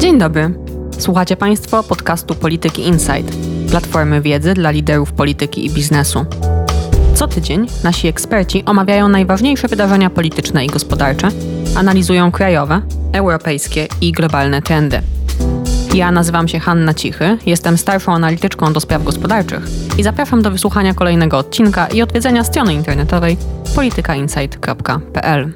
Dzień dobry. Słuchacie Państwo podcastu Polityki Insight, platformy wiedzy dla liderów polityki i biznesu. Co tydzień nasi eksperci omawiają najważniejsze wydarzenia polityczne i gospodarcze, analizują krajowe, europejskie i globalne trendy. Ja nazywam się Hanna Cichy, jestem starszą analityczką do spraw gospodarczych i zapraszam do wysłuchania kolejnego odcinka i odwiedzenia strony internetowej politykainsight.pl.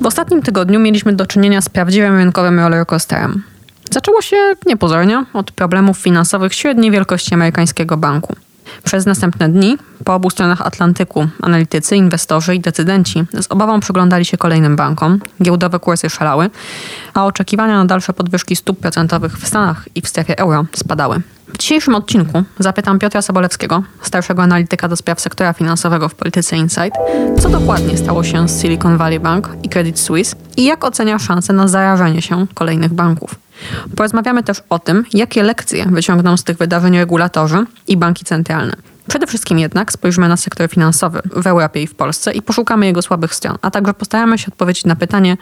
W ostatnim tygodniu mieliśmy do czynienia z prawdziwym rynkowym rollercoasterem. Zaczęło się niepozornie od problemów finansowych średniej wielkości amerykańskiego banku. Przez następne dni po obu stronach Atlantyku analitycy, inwestorzy i decydenci z obawą przyglądali się kolejnym bankom, giełdowe kursy szalały, a oczekiwania na dalsze podwyżki stóp procentowych w Stanach i w strefie euro spadały. W dzisiejszym odcinku zapytam Piotra Sobolewskiego, starszego analityka do spraw sektora finansowego w Polityce Insight, co dokładnie stało się z Silicon Valley Bank i Credit Suisse i jak ocenia szanse na zarażenie się kolejnych banków. Porozmawiamy też o tym, jakie lekcje wyciągną z tych wydarzeń regulatorzy i banki centralne. Przede wszystkim jednak spojrzymy na sektor finansowy w Europie i w Polsce i poszukamy jego słabych stron, a także postaramy się odpowiedzieć na pytanie,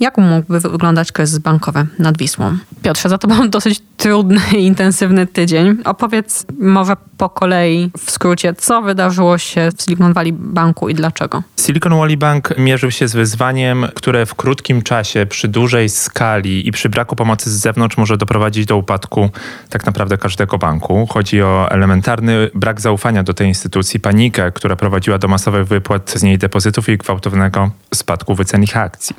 jak mógłby wyglądać kryzys bankowy nad Wisłą. Piotrze, za to mam dosyć trudny i intensywny tydzień. Opowiedz może po kolei w skrócie, co wydarzyło się w Silicon Valley Banku i dlaczego. Silicon Valley Bank mierzył się z wyzwaniem, które w krótkim czasie, przy dużej skali i przy braku pomocy z zewnątrz może doprowadzić do upadku tak naprawdę każdego banku. Chodzi o elementarny brak zaufania do tej instytucji, panikę, która prowadziła do masowych wypłat z niej depozytów i gwałtownego spadku wycen ich akcji.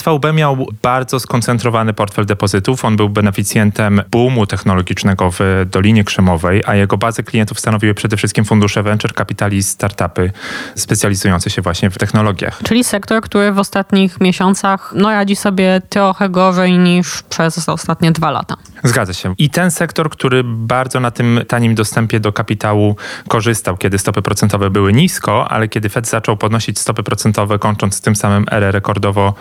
SVB miał bardzo skoncentrowany portfel depozytów. On był beneficjentem boomu technologicznego w Dolinie Krzemowej, a jego bazę klientów stanowiły przede wszystkim fundusze venture capital i startupy specjalizujące się właśnie w technologiach. Czyli sektor, który w ostatnich miesiącach no, radzi sobie trochę gorzej niż przez ostatnie dwa lata. Zgadza się. I ten sektor, który bardzo na tym tanim dostępie do kapitału korzystał, kiedy stopy procentowe były nisko, ale kiedy Fed zaczął podnosić stopy procentowe, kończąc tym samym erę rekordowo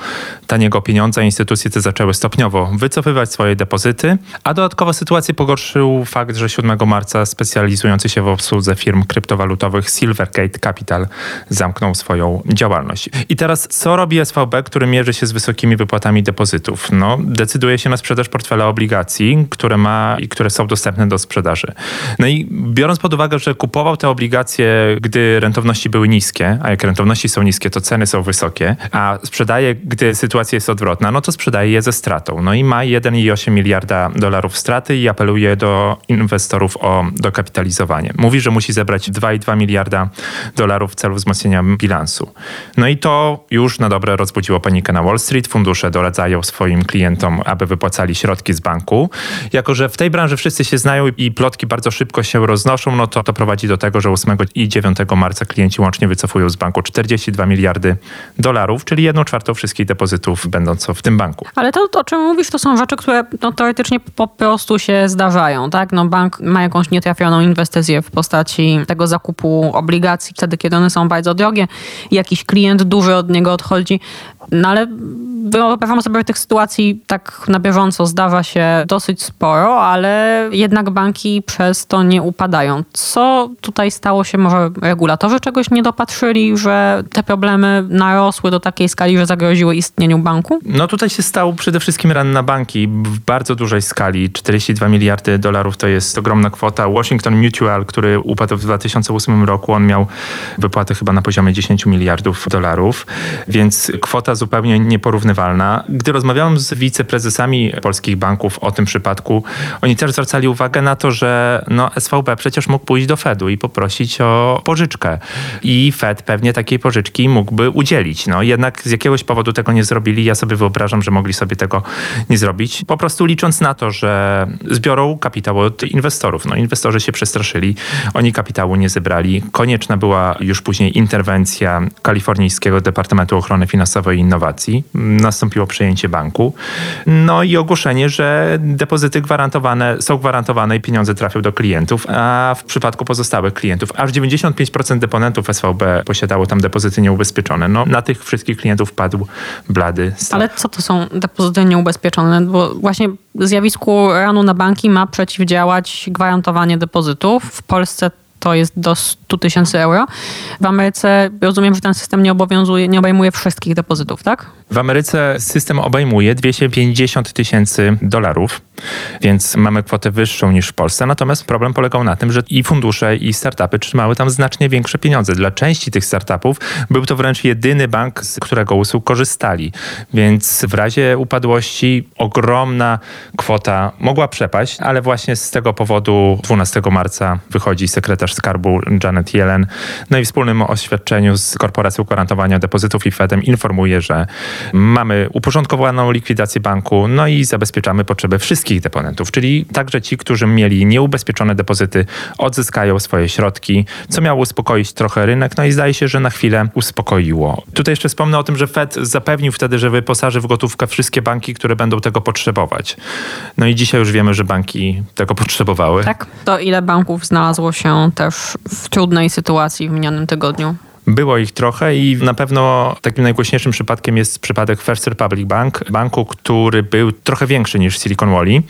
taniego pieniądza, instytucje te zaczęły stopniowo wycofywać swoje depozyty, a dodatkowo sytuację pogorszył fakt, że 7 marca specjalizujący się w obsłudze firm kryptowalutowych Silvergate Capital zamknął swoją działalność. I teraz co robi SVB, który mierzy się z wysokimi wypłatami depozytów? No, decyduje się na sprzedaż portfela obligacji, które ma i które są dostępne do sprzedaży. No i biorąc pod uwagę, że kupował te obligacje, gdy rentowności były niskie, a jak rentowności są niskie, to ceny są wysokie, a sprzedaje, gdy sytuacja jest odwrotna, no to sprzedaje je ze stratą. No i ma 1,8 miliarda dolarów straty i apeluje do inwestorów o dokapitalizowanie. Mówi, że musi zebrać 2,2 miliarda dolarów w celu wzmocnienia bilansu. No i to już na dobre rozbudziło panikę na Wall Street. Fundusze doradzają swoim klientom, aby wypłacali środki z banku. Jako, że w tej branży wszyscy się znają i plotki bardzo szybko się roznoszą, no to to prowadzi do tego, że 8 i 9 marca klienci łącznie wycofują z banku 42 miliardy dolarów, czyli 1 czwartą wszystkich depozytów będącą w tym banku. Ale to, o czym mówisz, to są rzeczy, które no, teoretycznie po prostu się zdarzają, tak? No, bank ma jakąś nietrafioną inwestycję w postaci tego zakupu obligacji, wtedy kiedy one są bardzo drogie, jakiś klient duży od niego odchodzi, no ale wyobrażam sobie, że tych sytuacji tak na bieżąco zdarza się dosyć sporo, ale jednak banki przez to nie upadają. Co tutaj stało się? Może regulatorzy czegoś nie dopatrzyli, że te problemy narosły do takiej skali, że zagroziły istnieniu banku? No tutaj się stał przede wszystkim ran na banki w bardzo dużej skali. 42 miliardy dolarów to jest ogromna kwota. Washington Mutual, który upadł w 2008 roku, on miał wypłaty chyba na poziomie 10 miliardów dolarów, więc kwota zupełnie nieporównywalna. Gdy rozmawiałem z wiceprezesami polskich banków o tym przypadku, oni też zwracali uwagę na to, że no SVB przecież mógł pójść do Fedu i poprosić o pożyczkę. I Fed pewnie takiej pożyczki mógłby udzielić. No jednak z jakiegoś powodu tego nie zrobili. Ja sobie wyobrażam, że mogli sobie tego nie zrobić. Po prostu licząc na to, że zbiorą kapitał od inwestorów. No inwestorzy się przestraszyli, oni kapitału nie zebrali. Konieczna była już później interwencja kalifornijskiego Departamentu Ochrony Finansowej Innowacji. Nastąpiło przejęcie banku. No i ogłoszenie, że depozyty gwarantowane są gwarantowane i pieniądze trafią do klientów, a w przypadku pozostałych klientów aż 95% deponentów SVB posiadało tam depozyty nieubezpieczone. No, na tych wszystkich klientów padł blady strach. Ale co to są depozyty nieubezpieczone? Bo właśnie zjawisku ranu na banki ma przeciwdziałać gwarantowanie depozytów. W Polsce to jest do 100 tysięcy euro. W Ameryce rozumiem, że ten system nie obowiązuje, nie obejmuje wszystkich depozytów, tak? W Ameryce system obejmuje 250 tysięcy dolarów, więc mamy kwotę wyższą niż w Polsce. Natomiast problem polegał na tym, że i fundusze, i startupy trzymały tam znacznie większe pieniądze. Dla części tych startupów był to wręcz jedyny bank, z którego usług korzystali. Więc w razie upadłości ogromna kwota mogła przepaść, ale właśnie z tego powodu 12 marca wychodzi sekretarz skarbu Janet Yellen. No i w wspólnym oświadczeniu z Korporacją Gwarantowania Depozytów i Fedem informuje, że mamy uporządkowaną likwidację banku, no i zabezpieczamy potrzeby wszystkich deponentów, czyli także ci, którzy mieli nieubezpieczone depozyty, odzyskają swoje środki, co miało uspokoić trochę rynek, no i zdaje się, że na chwilę uspokoiło. Tutaj jeszcze wspomnę o tym, że Fed zapewnił wtedy, że wyposaży w gotówkę wszystkie banki, które będą tego potrzebować. No i dzisiaj już wiemy, że banki tego potrzebowały. Tak. To ile banków znalazło się też w trudnej sytuacji w minionym tygodniu? Było ich trochę i na pewno takim najgłośniejszym przypadkiem jest przypadek First Republic Bank, banku, który był trochę większy niż Silicon Valley.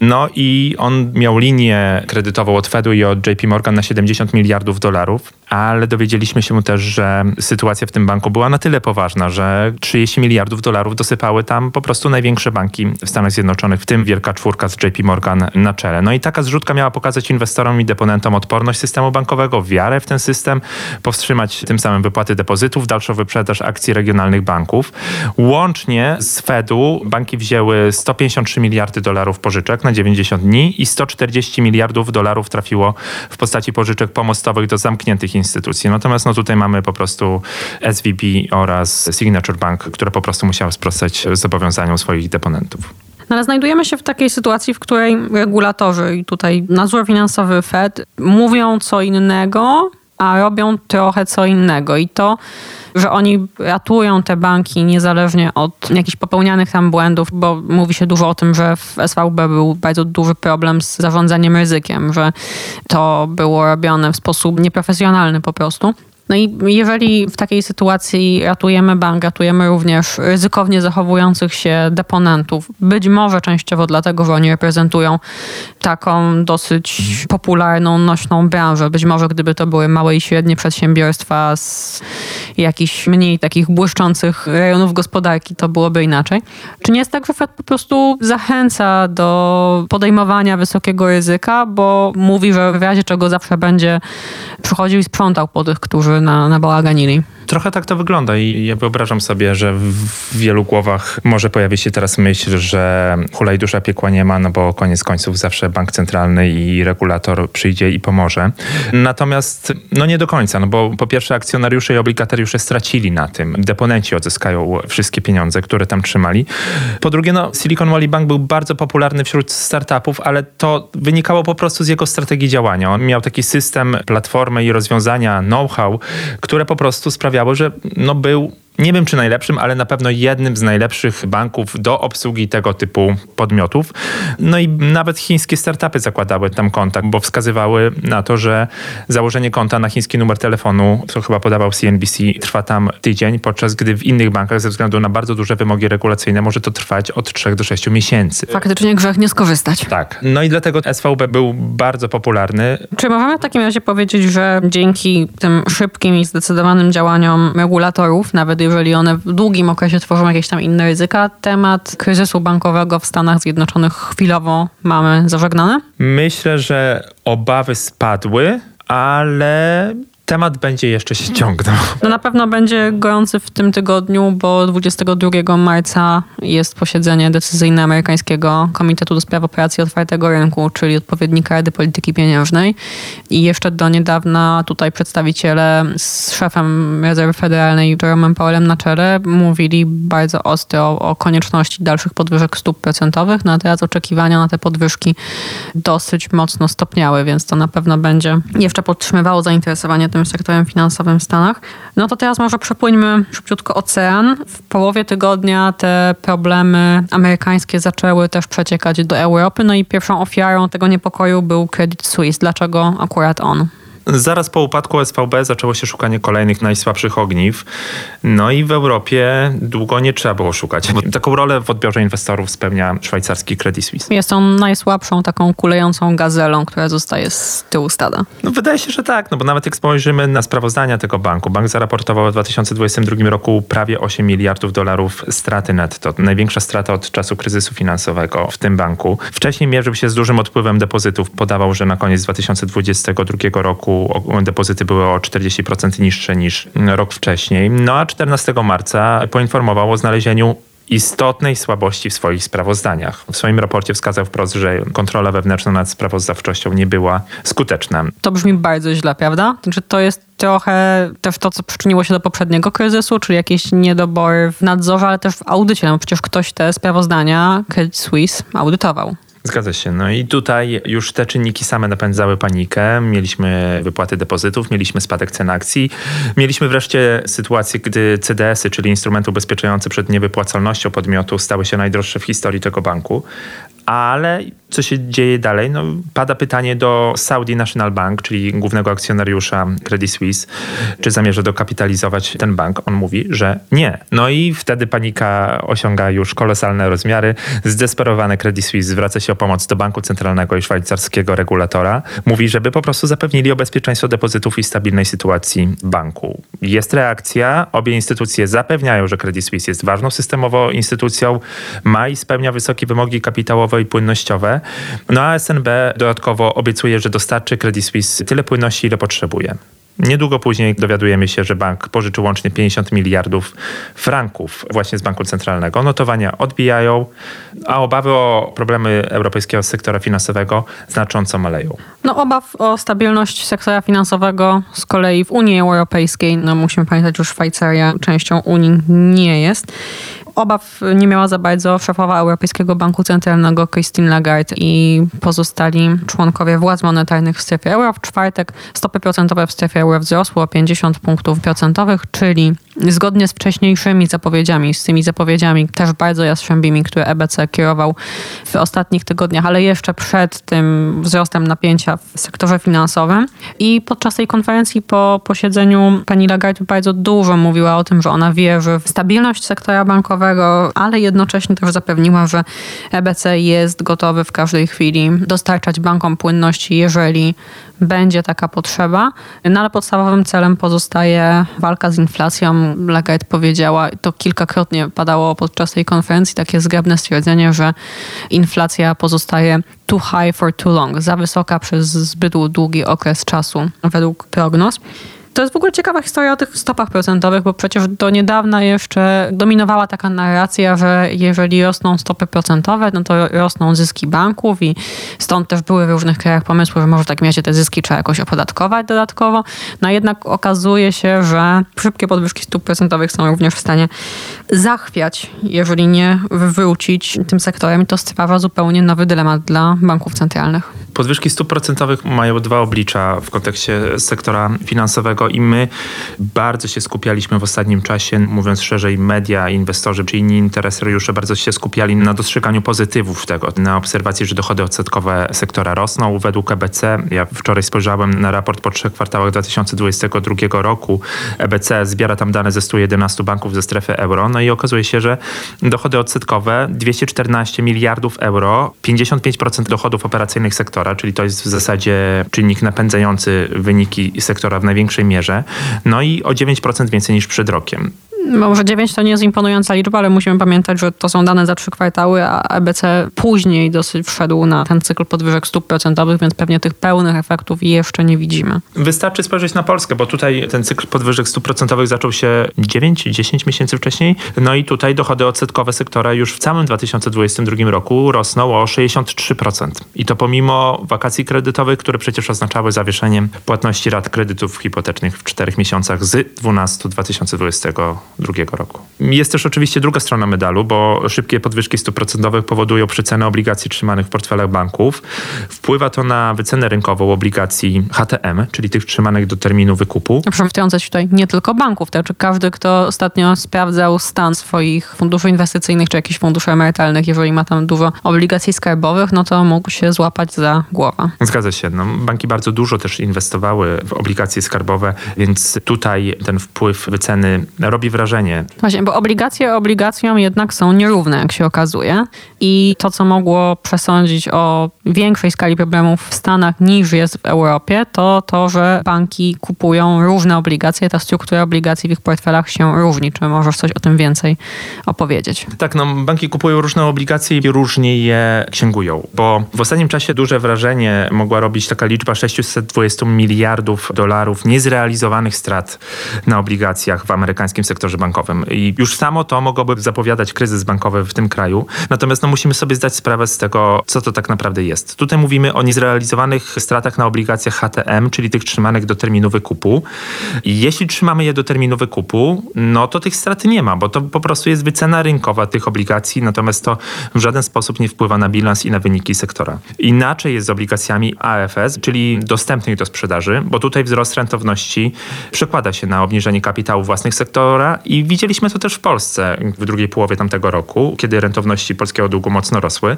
No i on miał linię kredytową od Fedu i od JP Morgan na 70 miliardów dolarów, ale dowiedzieliśmy się też, że sytuacja w tym banku była na tyle poważna, że 30 miliardów dolarów dosypały tam po prostu największe banki w Stanach Zjednoczonych, w tym wielka czwórka z JP Morgan na czele. No i taka zrzutka miała pokazać inwestorom i deponentom odporność systemu bankowego, wiarę w ten system, powstrzymać tym samym wypłaty depozytów, dalszą wyprzedaż akcji regionalnych banków. Łącznie z Fedu banki wzięły 153 miliardy dolarów pożyczek na 90 dni i 140 miliardów dolarów trafiło w postaci pożyczek pomostowych do zamkniętych instytucji. Natomiast no tutaj mamy po prostu SVB oraz Signature Bank, które po prostu musiały sprostać zobowiązaniom swoich deponentów. No ale znajdujemy się w takiej sytuacji, w której regulatorzy i tutaj nadzór finansowy Fed mówią co innego, a robią trochę co innego. I to, że oni ratują te banki niezależnie od jakichś popełnianych tam błędów, bo mówi się dużo o tym, że w SVB był bardzo duży problem z zarządzaniem ryzykiem, że to było robione w sposób nieprofesjonalny po prostu. No i jeżeli w takiej sytuacji ratujemy bank, ratujemy również ryzykownie zachowujących się deponentów, być może częściowo dlatego, że oni reprezentują taką dosyć popularną, nośną branżę. Być może gdyby to były małe i średnie przedsiębiorstwa z jakichś mniej takich błyszczących rejonów gospodarki, to byłoby inaczej. Czy nie jest tak, że Fed po prostu zachęca do podejmowania wysokiego ryzyka, bo mówi, że w razie czego zawsze będzie przychodził i sprzątał po tych, którzy na, na baláganiny. Trochę tak to wygląda i ja wyobrażam sobie, że w wielu głowach może pojawić się teraz myśl, że hulaj dusza piekła nie ma, no bo koniec końców zawsze bank centralny i regulator przyjdzie i pomoże. Natomiast no nie do końca, no bo po pierwsze akcjonariusze i obligatariusze stracili na tym. Deponenci odzyskają wszystkie pieniądze, które tam trzymali. Po drugie, no Silicon Valley Bank był bardzo popularny wśród startupów, ale to wynikało po prostu z jego strategii działania. On miał taki system, platformę i rozwiązania, know-how, które po prostu sprawiały sprawiało, że no był nie wiem czy najlepszym, ale na pewno jednym z najlepszych banków do obsługi tego typu podmiotów. No i nawet chińskie startupy zakładały tam konta, bo wskazywały na to, że założenie konta na chiński numer telefonu, co chyba podawał CNBC, trwa tam tydzień, podczas gdy w innych bankach ze względu na bardzo duże wymogi regulacyjne może to trwać od 3 do 6 miesięcy. Faktycznie grzech nie skorzystać. Tak. No i dlatego SVB był bardzo popularny. Czy możemy w takim razie powiedzieć, że dzięki tym szybkim i zdecydowanym działaniom regulatorów, nawet jeżeli one w długim okresie tworzą jakieś tam inne ryzyka, temat kryzysu bankowego w Stanach Zjednoczonych chwilowo mamy zażegnany? Myślę, że obawy spadły, ale temat będzie jeszcze się ciągnął. No na pewno będzie gorący w tym tygodniu, bo 22 marca jest posiedzenie decyzyjne amerykańskiego Komitetu do Spraw Operacji Otwartego Rynku, czyli odpowiednika Rady Polityki Pieniężnej. I jeszcze do niedawna tutaj przedstawiciele z szefem Rezerwy Federalnej Jerome Powellem na czele mówili bardzo ostro o konieczności dalszych podwyżek stóp procentowych, no a teraz oczekiwania na te podwyżki dosyć mocno stopniały, więc to na pewno będzie jeszcze podtrzymywało zainteresowanie tym sektorem finansowym w Stanach. No to teraz może przepłyńmy szybciutko ocean. W połowie tygodnia te problemy amerykańskie zaczęły też przeciekać do Europy. No i pierwszą ofiarą tego niepokoju był Credit Suisse. Dlaczego akurat on? Zaraz po upadku SVB zaczęło się szukanie kolejnych najsłabszych ogniw. No i w Europie długo nie trzeba było szukać. Taką rolę w odbiorze inwestorów spełnia szwajcarski Credit Suisse. Jest on najsłabszą taką kulejącą gazelą, która zostaje z tyłu stada. No wydaje się, że tak, no bo nawet jak spojrzymy na sprawozdania tego banku, bank zaraportował w 2022 roku prawie 8 miliardów dolarów straty netto. Największa strata od czasu kryzysu finansowego w tym banku. Wcześniej mierzył się z dużym odpływem depozytów. Podawał, że na koniec 2022 roku depozyty były o 40% niższe niż rok wcześniej. No a 14 marca poinformował o znalezieniu istotnej słabości w swoich sprawozdaniach. W swoim raporcie wskazał wprost, że kontrola wewnętrzna nad sprawozdawczością nie była skuteczna. To brzmi bardzo źle, prawda? Czy to jest trochę też to, co przyczyniło się do poprzedniego kryzysu, czyli jakieś niedobory w nadzorze, ale też w audycie, no przecież ktoś te sprawozdania Credit Suisse audytował. Zgadza się. No i tutaj już te czynniki same napędzały panikę. Mieliśmy wypłaty depozytów, mieliśmy spadek cen akcji. Mieliśmy wreszcie sytuację, gdy CDS-y, czyli instrumenty ubezpieczające przed niewypłacalnością podmiotu, stały się najdroższe w historii tego banku. Ale co się dzieje dalej? No, pada pytanie do Saudi National Bank, czyli głównego akcjonariusza Credit Suisse, czy zamierza dokapitalizować ten bank. On mówi, że nie. No i wtedy panika osiąga już kolosalne rozmiary. Zdesperowany Credit Suisse zwraca się o pomoc do Banku Centralnego i szwajcarskiego regulatora. Mówi, żeby po prostu zapewnili o bezpieczeństwo depozytów i stabilnej sytuacji banku. Jest reakcja. Obie instytucje zapewniają, że Credit Suisse jest ważną systemowo instytucją, ma i spełnia wysokie wymogi kapitałowe i płynnościowe. No a SNB dodatkowo obiecuje, że dostarczy Credit Suisse tyle płynności, ile potrzebuje. Niedługo później dowiadujemy się, że bank pożyczył łącznie 50 miliardów franków właśnie z banku centralnego. Notowania odbijają, a obawy o problemy europejskiego sektora finansowego znacząco maleją. No obaw o stabilność sektora finansowego z kolei w Unii Europejskiej, no musimy pamiętać, że Szwajcaria częścią Unii nie jest obaw nie miała za bardzo szefowa Europejskiego Banku Centralnego Christine Lagarde i pozostali członkowie władz monetarnych w strefie euro. W czwartek stopy procentowe w strefie euro wzrosły o 50 punktów procentowych, czyli zgodnie z wcześniejszymi zapowiedziami, z tymi zapowiedziami też bardzo jastrzębimi, które EBC kierował w ostatnich tygodniach, ale jeszcze przed tym wzrostem napięcia w sektorze finansowym. I podczas tej konferencji po posiedzeniu pani Lagarde bardzo dużo mówiła o tym, że ona wierzy w stabilność sektora bankowego, ale jednocześnie też zapewniła, że EBC jest gotowy w każdej chwili dostarczać bankom płynności, jeżeli będzie taka potrzeba, no ale podstawowym celem pozostaje walka z inflacją. Lagarde powiedziała, to kilkakrotnie padało podczas tej konferencji, takie zgrabne stwierdzenie, że inflacja pozostaje too high for too long, za wysoka przez zbyt długi okres czasu według prognoz. To jest w ogóle ciekawa historia o tych stopach procentowych, bo przecież do niedawna jeszcze dominowała taka narracja, że jeżeli rosną stopy procentowe, no to rosną zyski banków i stąd też były w różnych krajach pomysły, że może w takim razie te zyski trzeba jakoś opodatkować dodatkowo. No jednak okazuje się, że szybkie podwyżki stóp procentowych są również w stanie zachwiać, jeżeli nie wywrócić tym sektorem i to stwarza zupełnie nowy dylemat dla banków centralnych. Podwyżki stóp procentowych mają dwa oblicza w kontekście sektora finansowego i my bardzo się skupialiśmy w ostatnim czasie, mówiąc szerzej, media, inwestorzy czy inni interesariusze bardzo się skupiali na dostrzeganiu pozytywów tego, na obserwacji, że dochody odsetkowe sektora rosną. Według EBC, ja wczoraj spojrzałem na raport po trzech kwartałach 2022 roku, EBC zbiera tam dane ze 111 banków ze strefy euro, no i okazuje się, że dochody odsetkowe 214 miliardów euro, 55% dochodów operacyjnych sektora, czyli to jest w zasadzie czynnik napędzający wyniki sektora w największej mierze, no i o 9% więcej niż przed rokiem. Może 9 to nie jest imponująca liczba, ale musimy pamiętać, że to są dane za trzy kwartały, a EBC później dosyć wszedł na ten cykl podwyżek stóp procentowych, więc pewnie tych pełnych efektów jeszcze nie widzimy. Wystarczy spojrzeć na Polskę, bo tutaj ten cykl podwyżek stóp procentowych zaczął się 9-10 miesięcy wcześniej. No i tutaj dochody odsetkowe sektora już w całym 2022 roku rosną o 63%. I to pomimo wakacji kredytowych, które przecież oznaczały zawieszeniem płatności rat kredytów hipotecznych w czterech miesiącach z 12 2020 2022 roku. Jest też oczywiście druga strona medalu, bo szybkie podwyżki stóp procentowych powodują przycenę obligacji trzymanych w portfelach banków. Wpływa to na wycenę rynkową obligacji HTM, czyli tych trzymanych do terminu wykupu. Proszę wtrącać tutaj nie tylko banków, to znaczy każdy, kto ostatnio sprawdzał stan swoich funduszy inwestycyjnych czy jakichś funduszy emerytalnych, jeżeli ma tam dużo obligacji skarbowych, no to mógł się złapać za głowę. Zgadza się. No, banki bardzo dużo też inwestowały w obligacje skarbowe, więc tutaj ten wpływ wyceny robi wrażenie. Właśnie, bo obligacje obligacjom jednak są nierówne, jak się okazuje. I to, co mogło przesądzić o większej skali problemów w Stanach niż jest w Europie, to to, że banki kupują różne obligacje, ta struktura obligacji w ich portfelach się różni. Czy możesz coś o tym więcej opowiedzieć? Tak, no banki kupują różne obligacje i różnie je księgują, bo w ostatnim czasie duże wrażenie mogła robić taka liczba 620 miliardów dolarów niezrealizowanych strat na obligacjach w amerykańskim sektorze bankowym. I już samo to mogłoby zapowiadać kryzys bankowy w tym kraju. Natomiast no, musimy sobie zdać sprawę z tego, co to tak naprawdę jest. Tutaj mówimy o niezrealizowanych stratach na obligacjach HTM, czyli tych trzymanych do terminu wykupu. I jeśli trzymamy je do terminu wykupu, no to tych strat nie ma, bo to po prostu jest wycena rynkowa tych obligacji, natomiast to w żaden sposób nie wpływa na bilans i na wyniki sektora. Inaczej jest z obligacjami AFS, czyli dostępnych do sprzedaży, bo tutaj wzrost rentowności przekłada się na obniżenie kapitału własnych sektora i widzieliśmy to też w Polsce w drugiej połowie tamtego roku, kiedy rentowności polskiego długu mocno rosły.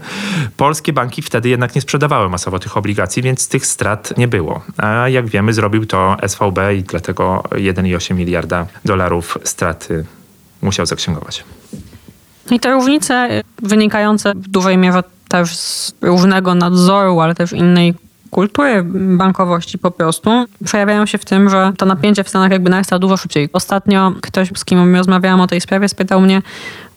Polskie banki wtedy jednak nie sprzedawały masowo tych obligacji, więc tych strat nie było. A jak wiemy, zrobił to SVB i dlatego 1,8 miliarda dolarów straty musiał zaksięgować. I te różnice wynikające w dużej mierze też z różnego nadzoru, ale też innej kultury bankowości po prostu przejawiają się w tym, że to napięcie w Stanach jakby narasta dużo szybciej. Ostatnio ktoś, z kim rozmawiałam o tej sprawie, spytał mnie,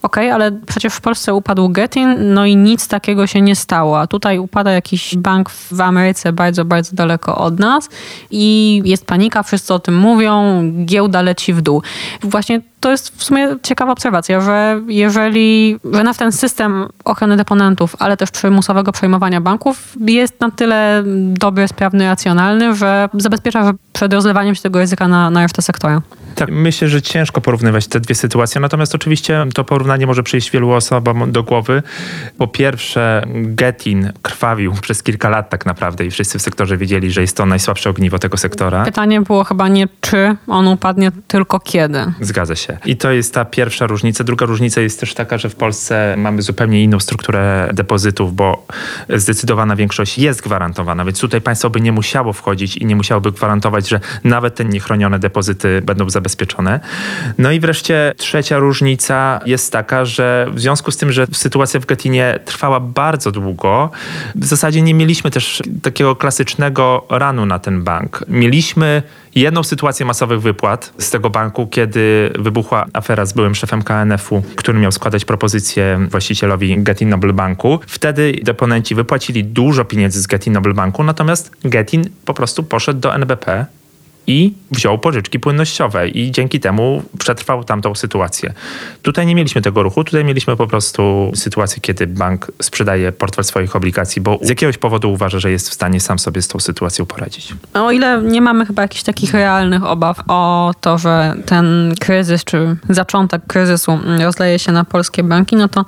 okay, ale przecież w Polsce upadł Getin, no i nic takiego się nie stało. A tutaj upada jakiś bank w Ameryce bardzo, bardzo daleko od nas i jest panika, wszyscy o tym mówią, giełda leci w dół. Właśnie to jest w sumie ciekawa obserwacja, że jeżeli, że na ten system ochrony deponentów, ale też przymusowego przejmowania banków jest na tyle dobry, sprawny, racjonalny, że zabezpiecza przed rozlewaniem się tego ryzyka na, na resztę sektora. Tak, myślę, że ciężko porównywać te dwie sytuacje, natomiast oczywiście to porównanie może przyjść wielu osobom do głowy. Po pierwsze, Getin krwawił przez kilka lat tak naprawdę i wszyscy w sektorze wiedzieli, że jest to najsłabsze ogniwo tego sektora. Pytanie było chyba nie czy on upadnie, tylko kiedy. Zgadza się. I to jest ta pierwsza różnica. Druga różnica jest też taka, że w Polsce mamy zupełnie inną strukturę depozytów, bo zdecydowana większość jest gwarantowana, więc tutaj państwo by nie musiało wchodzić i nie musiałoby gwarantować, że nawet te niechronione depozyty będą zabezpieczone. No i wreszcie trzecia różnica jest taka, że w związku z tym, że sytuacja w Getinie trwała bardzo długo, w zasadzie nie mieliśmy też takiego klasycznego ranu na ten bank. Mieliśmy jedną sytuację masowych wypłat z tego banku, kiedy wybuchła afera z byłym szefem KNF-u, który miał składać propozycję właścicielowi Getin Noble Banku. Wtedy deponenci wypłacili dużo pieniędzy z Getin Noble Banku, natomiast Getin po prostu poszedł do NBP i wziął pożyczki płynnościowe i dzięki temu przetrwał tamtą sytuację. Tutaj nie mieliśmy tego ruchu, tutaj mieliśmy po prostu sytuację, kiedy bank sprzedaje portfel swoich obligacji, bo z jakiegoś powodu uważa, że jest w stanie sam sobie z tą sytuacją poradzić. O ile nie mamy chyba jakichś takich realnych obaw o to, że ten kryzys, czy zaczątek kryzysu rozleje się na polskie banki, no to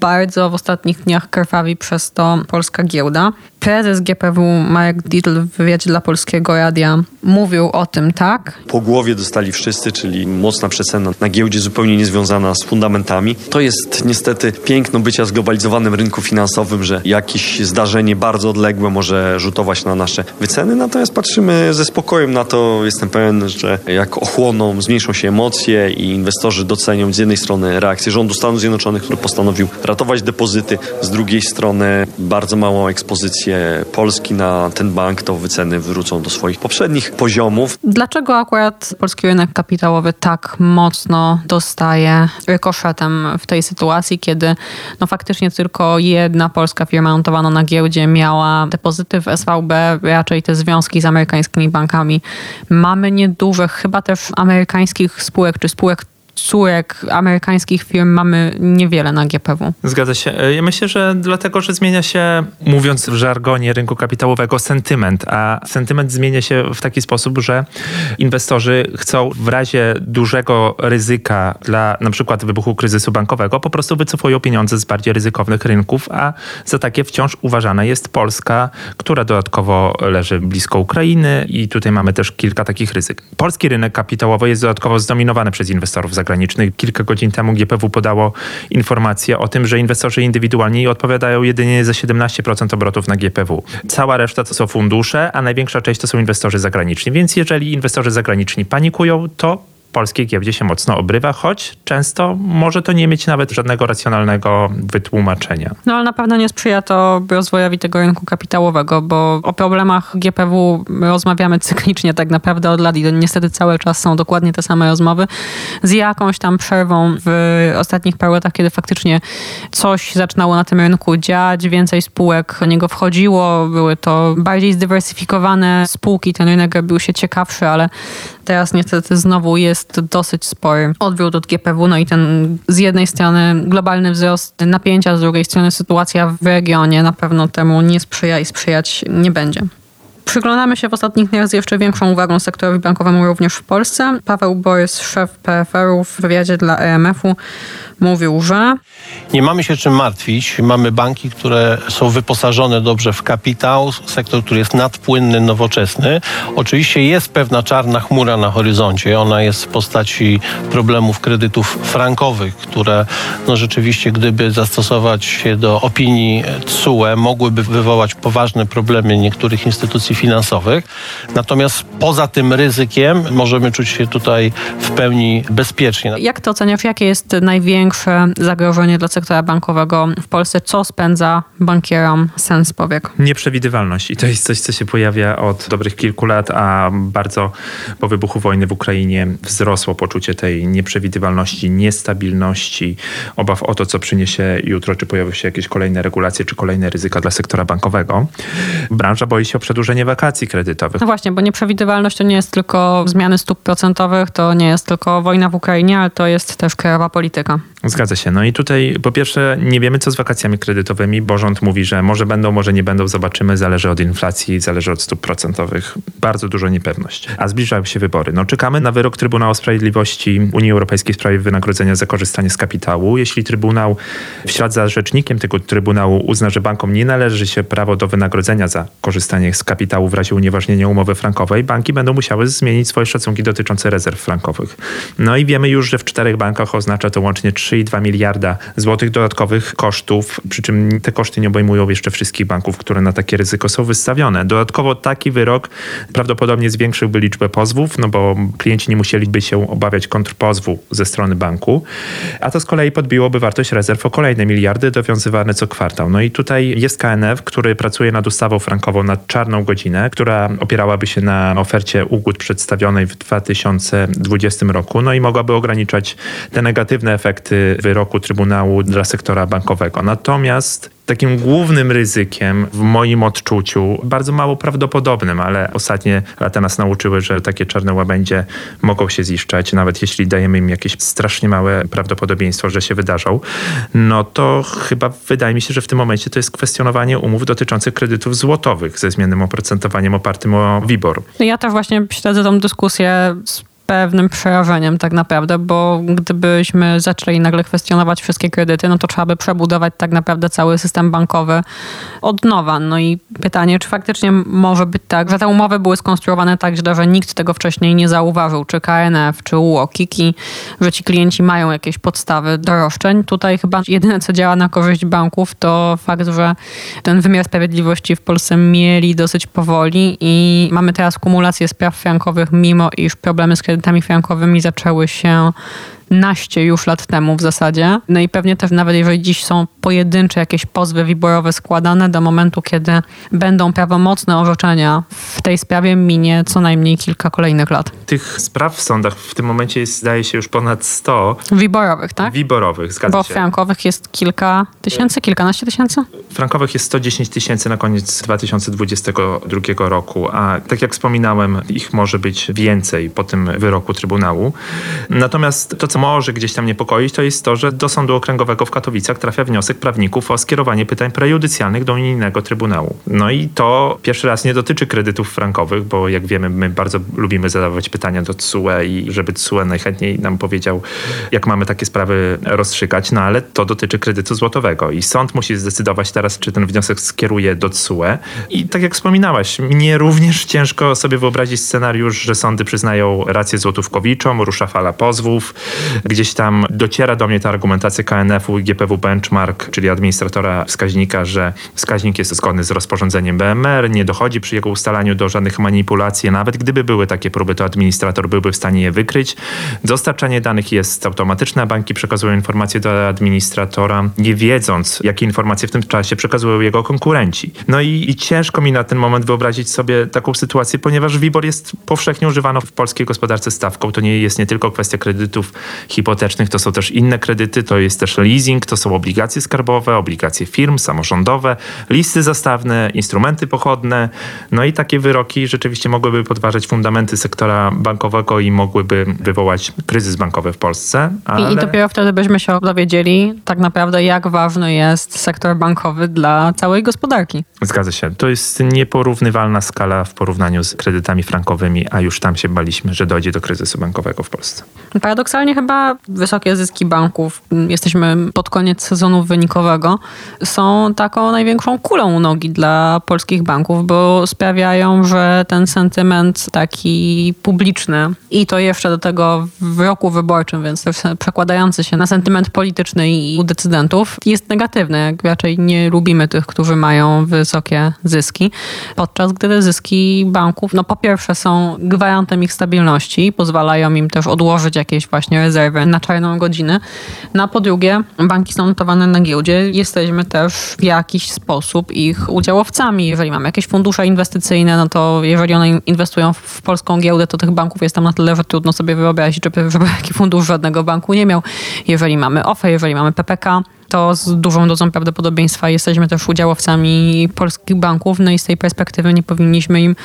bardzo w ostatnich dniach krwawi przez to polska giełda. Prezes GPW Marek Dietl w wywiadzie dla Polskiego Radia mówił o tym, tak? Po głowie dostali wszyscy, czyli mocna przecena na giełdzie zupełnie niezwiązana z fundamentami. To jest niestety piękno bycia zglobalizowanym rynku finansowym, że jakieś zdarzenie bardzo odległe może rzutować na nasze wyceny, natomiast patrzymy ze spokojem na to. Jestem pewien, że jak ochłoną, zmniejszą się emocje i inwestorzy docenią z jednej strony reakcję rządu Stanów Zjednoczonych, który postanowił ratować depozyty, z drugiej strony bardzo małą ekspozycję Polski na ten bank, to wyceny wrócą do swoich poprzednich poziomów. Dlaczego akurat polski rynek kapitałowy tak mocno dostaje rykoszetem w tej sytuacji, kiedy no faktycznie tylko jedna polska firma notowana na giełdzie miała depozyty w SVB, raczej te związki z amerykańskimi bankami mamy nieduże, chyba też amerykańskich spółek czy spółek córek amerykańskich firm mamy niewiele na GPW. Zgadza się. Ja myślę, że dlatego, że zmienia się, mówiąc w żargonie rynku kapitałowego, sentyment, a sentyment zmienia się w taki sposób, że inwestorzy chcą w razie dużego ryzyka dla na przykład wybuchu kryzysu bankowego po prostu wycofują pieniądze z bardziej ryzykownych rynków, a za takie wciąż uważana jest Polska, która dodatkowo leży blisko Ukrainy i tutaj mamy też kilka takich ryzyk. Polski rynek kapitałowy jest dodatkowo zdominowany przez inwestorów zagranicznych. Kilka godzin temu GPW podało informację o tym, że inwestorzy indywidualni odpowiadają jedynie za 17% obrotów na GPW. Cała reszta to są fundusze, a największa część to są inwestorzy zagraniczni. Więc jeżeli inwestorzy zagraniczni panikują, to polskiej giełdzie się mocno obrywa, choć często może to nie mieć nawet żadnego racjonalnego wytłumaczenia. No ale na pewno nie sprzyja to rozwojowi tego rynku kapitałowego, bo o problemach GPW rozmawiamy cyklicznie tak naprawdę od lat i niestety cały czas są dokładnie te same rozmowy z jakąś tam przerwą w ostatnich paru latach, kiedy faktycznie coś zaczynało na tym rynku dziać, więcej spółek do niego wchodziło, były to bardziej zdywersyfikowane spółki, ten rynek robił się ciekawszy, ale teraz niestety znowu jest jest dosyć spory odwrót od GPW, no i ten z jednej strony globalny wzrost napięcia, z drugiej strony sytuacja w regionie na pewno temu nie sprzyja i sprzyjać nie będzie. Przyglądamy się w ostatnich dniach z jeszcze większą uwagą sektorowi bankowemu również w Polsce. Paweł Borys, szef PFR-u w wywiadzie dla EMF-u mówił, że nie mamy się czym martwić. Mamy banki, które są wyposażone dobrze w kapitał, sektor, który jest nadpłynny, nowoczesny. Oczywiście jest pewna czarna chmura na horyzoncie. Ona jest w postaci problemów kredytów frankowych, które no rzeczywiście, gdyby zastosować się do opinii TSUE, mogłyby wywołać poważne problemy niektórych instytucji finansowych. Natomiast poza tym ryzykiem możemy czuć się tutaj w pełni bezpiecznie. Jak to oceniasz? Jakie jest największe zagrożenie dla sektora bankowego w Polsce? Co spędza bankierom sens powiek? Nieprzewidywalność. I to jest coś, co się pojawia od dobrych kilku lat, a bardzo po wybuchu wojny w Ukrainie wzrosło poczucie tej nieprzewidywalności, niestabilności, obaw o to, co przyniesie jutro, czy pojawią się jakieś kolejne regulacje, czy kolejne ryzyka dla sektora bankowego. Branża boi się o przedłużenie wakacji kredytowych. No właśnie, bo nieprzewidywalność to nie jest tylko zmiany stóp procentowych, to nie jest tylko wojna w Ukrainie, ale to jest też krajowa polityka. Zgadza się. No i tutaj po pierwsze nie wiemy co z wakacjami kredytowymi, bo rząd mówi, że może będą, może nie będą, zobaczymy, zależy od inflacji, zależy od stóp procentowych. Bardzo dużo niepewność. A zbliżają się wybory. No czekamy na wyrok Trybunału Sprawiedliwości Unii Europejskiej w sprawie wynagrodzenia za korzystanie z kapitału. Jeśli Trybunał w ślad za rzecznikiem tego Trybunału uzna, że bankom nie należy się prawo do wynagrodzenia za korzystanie z kapitału w razie unieważnienia umowy frankowej, banki będą musiały zmienić swoje szacunki dotyczące rezerw frankowych. No i wiemy już, że w czterech bankach oznacza to łącznie 3,2 miliarda złotych dodatkowych kosztów, przy czym te koszty nie obejmują jeszcze wszystkich banków, które na takie ryzyko są wystawione. Dodatkowo taki wyrok prawdopodobnie zwiększyłby liczbę pozwów, no bo klienci nie musieliby się obawiać kontrpozwu ze strony banku, a to z kolei podbiłoby wartość rezerw o kolejne miliardy dowiązywane co kwartał. No i tutaj jest KNF, który pracuje nad ustawą frankową nad czarną godzinę, która opierałaby się na ofercie ugód przedstawionej w 2020 roku, no i mogłaby ograniczać te negatywne efekty wyroku Trybunału dla sektora bankowego. Natomiast takim głównym ryzykiem w moim odczuciu, bardzo mało prawdopodobnym, ale ostatnie lata nas nauczyły, że takie czarne łabędzie mogą się ziszczać, nawet jeśli dajemy im jakieś strasznie małe prawdopodobieństwo, że się wydarzą, no to chyba wydaje mi się, że w tym momencie to jest kwestionowanie umów dotyczących kredytów złotowych ze zmiennym oprocentowaniem opartym o WIBOR. Ja też właśnie śledzę tą dyskusję z pewnym przerażeniem tak naprawdę, bo gdybyśmy zaczęli nagle kwestionować wszystkie kredyty, no to trzeba by przebudować tak naprawdę cały system bankowy od nowa. No i pytanie, czy faktycznie może być tak, że te umowy były skonstruowane tak źle, że nikt tego wcześniej nie zauważył, czy KNF, czy UO, KIKI, że ci klienci mają jakieś podstawy do roszczeń. Tutaj chyba jedyne, co działa na korzyść banków, to fakt, że ten wymiar sprawiedliwości w Polsce mieli dosyć powoli i mamy teraz kumulację spraw frankowych, mimo iż problemy z kredytami kredytami frankowymi zaczęły się naście już lat temu w zasadzie. No i pewnie też nawet jeżeli dziś są pojedyncze jakieś pozwy wiborowe składane, do momentu, kiedy będą prawomocne orzeczenia w tej sprawie minie co najmniej kilka kolejnych lat. Tych spraw w sądach w tym momencie jest, zdaje się, już ponad 100. Wiborowych, tak? Wiborowych, zgadza Bo się. Bo frankowych jest kilka tysięcy, kilkanaście tysięcy? Frankowych jest 110 tysięcy na koniec 2022 roku, a tak jak wspominałem, ich może być więcej po tym wyroku Trybunału. Natomiast to, co może gdzieś tam niepokoić, to jest to, że do Sądu Okręgowego w Katowicach trafia wniosek prawników o skierowanie pytań prejudycjalnych do unijnego Trybunału. No i to pierwszy raz nie dotyczy kredytów frankowych, bo jak wiemy, my bardzo lubimy zadawać pytania do TSUE i żeby TSUE najchętniej nam powiedział, jak mamy takie sprawy rozstrzygać, no ale to dotyczy kredytu złotowego i sąd musi zdecydować teraz, czy ten wniosek skieruje do TSUE. I tak jak wspominałaś, mnie również ciężko sobie wyobrazić scenariusz, że sądy przyznają rację złotówkowiczom, rusza fala pozwów, gdzieś tam dociera do mnie ta argumentacja KNF-u i GPW Benchmark, czyli administratora wskaźnika, że wskaźnik jest zgodny z rozporządzeniem BMR, nie dochodzi przy jego ustalaniu do żadnych manipulacji. Nawet gdyby były takie próby, to administrator byłby w stanie je wykryć. Dostarczanie danych jest automatyczne, banki przekazują informacje do administratora, nie wiedząc, jakie informacje w tym czasie przekazują jego konkurenci. No i, i ciężko mi na ten moment wyobrazić sobie taką sytuację, ponieważ WIBOR jest powszechnie używano w polskiej gospodarce stawką. To nie jest nie tylko kwestia kredytów hipotecznych, to są też inne kredyty, to jest też leasing, to są obligacje skarbowe, obligacje firm, samorządowe, listy zastawne, instrumenty pochodne. No i takie wyroki rzeczywiście mogłyby podważać fundamenty sektora bankowego i mogłyby wywołać kryzys bankowy w Polsce. Ale... I, dopiero wtedy byśmy się dowiedzieli tak naprawdę, jak ważny jest sektor bankowy dla całej gospodarki. Zgadza się. To jest nieporównywalna skala w porównaniu z kredytami frankowymi, a już tam się baliśmy, że dojdzie do kryzysu bankowego w Polsce. Paradoksalnie chyba wysokie zyski banków, jesteśmy pod koniec sezonu wynikowego, są taką największą kulą u nogi dla polskich banków, bo sprawiają, że ten sentyment taki publiczny i to jeszcze do tego w roku wyborczym, więc też przekładający się na sentyment polityczny i u decydentów jest negatywny. Raczej nie lubimy tych, którzy mają wysokie zyski, podczas gdy zyski banków, no po pierwsze są gwarantem ich stabilności, pozwalają im też odłożyć jakieś właśnie na czarną godzinę. No po drugie, banki są notowane na giełdzie, jesteśmy też w jakiś sposób ich udziałowcami. Jeżeli mamy jakieś fundusze inwestycyjne, no to jeżeli one inwestują w polską giełdę, to tych banków jest tam na tyle, że trudno sobie wyobrazić, żeby, żeby fundusz żadnego banku nie miał. Jeżeli mamy OFE, jeżeli mamy PPK, to z dużą dozą prawdopodobieństwa jesteśmy też udziałowcami polskich banków, no i z tej perspektywy nie powinniśmy im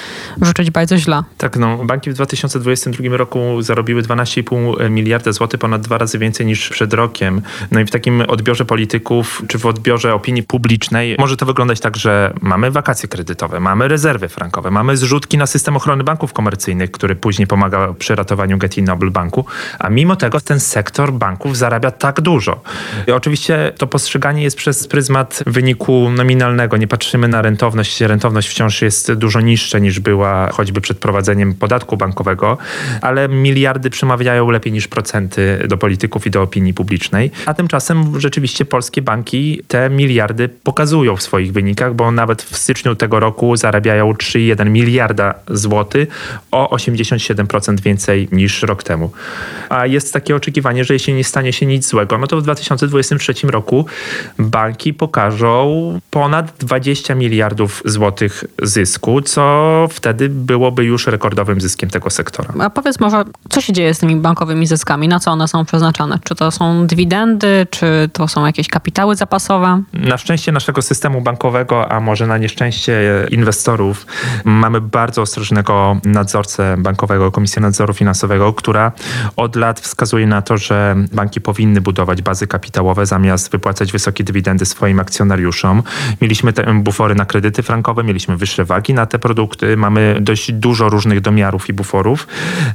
życzyć bardzo źle. Tak, no, banki w 2022 roku zarobiły 12,5 miliarda złotych, ponad dwa razy więcej niż przed rokiem. No i w takim odbiorze polityków, czy w odbiorze opinii publicznej może to wyglądać tak, że mamy wakacje kredytowe, mamy rezerwy frankowe, mamy zrzutki na system ochrony banków komercyjnych, który później pomaga przy ratowaniu Getty Noble Banku, a mimo tego ten sektor banków zarabia tak dużo. I oczywiście to postrzeganie jest przez pryzmat wyniku nominalnego. Nie patrzymy na rentowność. Rentowność wciąż jest dużo niższa niż była choćby przed prowadzeniem podatku bankowego, ale miliardy przemawiają lepiej niż procenty do polityków i do opinii publicznej. A tymczasem rzeczywiście polskie banki te miliardy pokazują w swoich wynikach, bo nawet w styczniu tego roku zarabiają 3,1 miliarda złotych, o 87% więcej niż rok temu. A jest takie oczekiwanie, że jeśli nie stanie się nic złego, no to w 2023 roku roku banki pokażą ponad 20 miliardów złotych zysku, co wtedy byłoby już rekordowym zyskiem tego sektora. A powiedz może, co się dzieje z tymi bankowymi zyskami? Na co one są przeznaczane? Czy to są dywidendy, czy to są jakieś kapitały zapasowe? Na szczęście naszego systemu bankowego, a może na nieszczęście inwestorów, mamy bardzo ostrożnego nadzorcę bankowego, Komisję Nadzoru Finansowego, która od lat wskazuje na to, że banki powinny budować bazy kapitałowe zamiast wypłacać wysokie dywidendy swoim akcjonariuszom. Mieliśmy te bufory na kredyty frankowe, mieliśmy wyższe wagi na te produkty, mamy dość dużo różnych domiarów i buforów.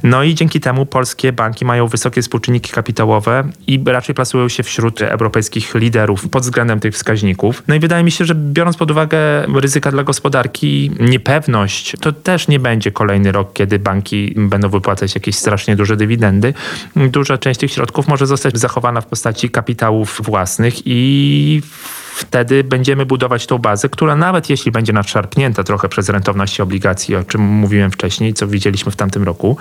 No i dzięki temu polskie banki mają wysokie współczynniki kapitałowe i raczej plasują się wśród europejskich liderów pod względem tych wskaźników. No i wydaje mi się, że biorąc pod uwagę ryzyka dla gospodarki, niepewność, to też nie będzie kolejny rok, kiedy banki będą wypłacać jakieś strasznie duże dywidendy. Duża część tych środków może zostać zachowana w postaci kapitałów własnych i wtedy będziemy budować tą bazę, która nawet jeśli będzie nadszarpnięta trochę przez rentowność obligacji, o czym mówiłem wcześniej, co widzieliśmy w tamtym roku,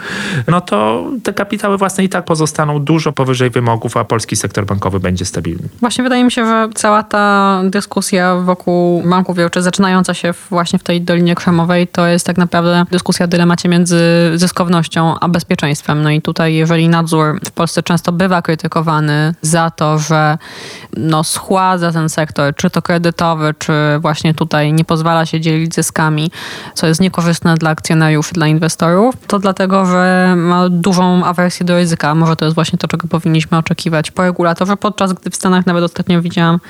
no to te kapitały własne i tak pozostaną dużo powyżej wymogów, a polski sektor bankowy będzie stabilny. Właśnie wydaje mi się, że cała ta dyskusja wokół banków, czy zaczynająca się właśnie w tej Dolinie Krzemowej, to jest tak naprawdę dyskusja o dylemacie między zyskownością a bezpieczeństwem. No i tutaj, jeżeli nadzór w Polsce często bywa krytykowany za to, że no, schładza ten sektor czy to kredytowy, czy właśnie tutaj nie pozwala się dzielić zyskami, co jest niekorzystne dla akcjonariuszy, dla inwestorów, to dlatego, że ma dużą awersję do ryzyka. Może to jest właśnie to, czego powinniśmy oczekiwać po regulatorze, podczas gdy w Stanach nawet ostatnio widziałam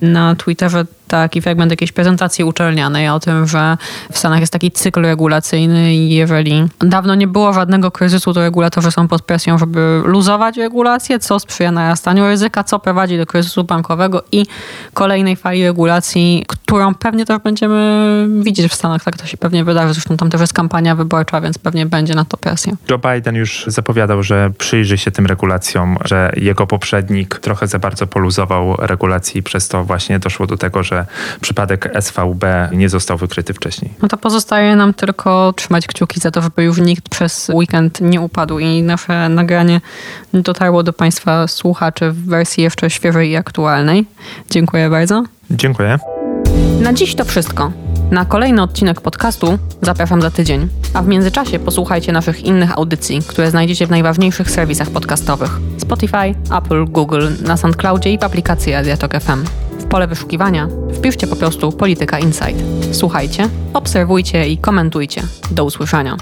na Twitterze taki fragment jakiejś prezentacji uczelnianej o tym, że w Stanach jest taki cykl regulacyjny i jeżeli dawno nie było żadnego kryzysu, to regulatorzy są pod presją, żeby luzować regulacje, co sprzyja narastaniu ryzyka, co prowadzi do kryzysu bankowego i kolejnej fali regulacji, którą pewnie też będziemy widzieć w Stanach. Tak to się pewnie wydarzy. Zresztą tam też jest kampania wyborcza, więc pewnie będzie na to presja. Joe Biden już zapowiadał, że przyjrzy się tym regulacjom, że jego poprzednik trochę za bardzo poluzował regulacji i przez to właśnie doszło do tego, że przypadek SVB nie został wykryty wcześniej. No to pozostaje nam tylko trzymać kciuki za to, żeby już nikt przez weekend nie upadł i nasze nagranie dotarło do Państwa słuchaczy w wersji jeszcze świeżej i aktualnej. Dziękuję bardzo. Dziękuję. Na dziś to wszystko. Na kolejny odcinek podcastu zapraszam za tydzień. A w międzyczasie posłuchajcie naszych innych audycji, które znajdziecie w najważniejszych serwisach podcastowych: Spotify, Apple, Google, na SoundCloudzie i w aplikacji Adiatok FM. Pole wyszukiwania wpiszcie po prostu Polityka Insight. Słuchajcie, obserwujcie i komentujcie. Do usłyszenia.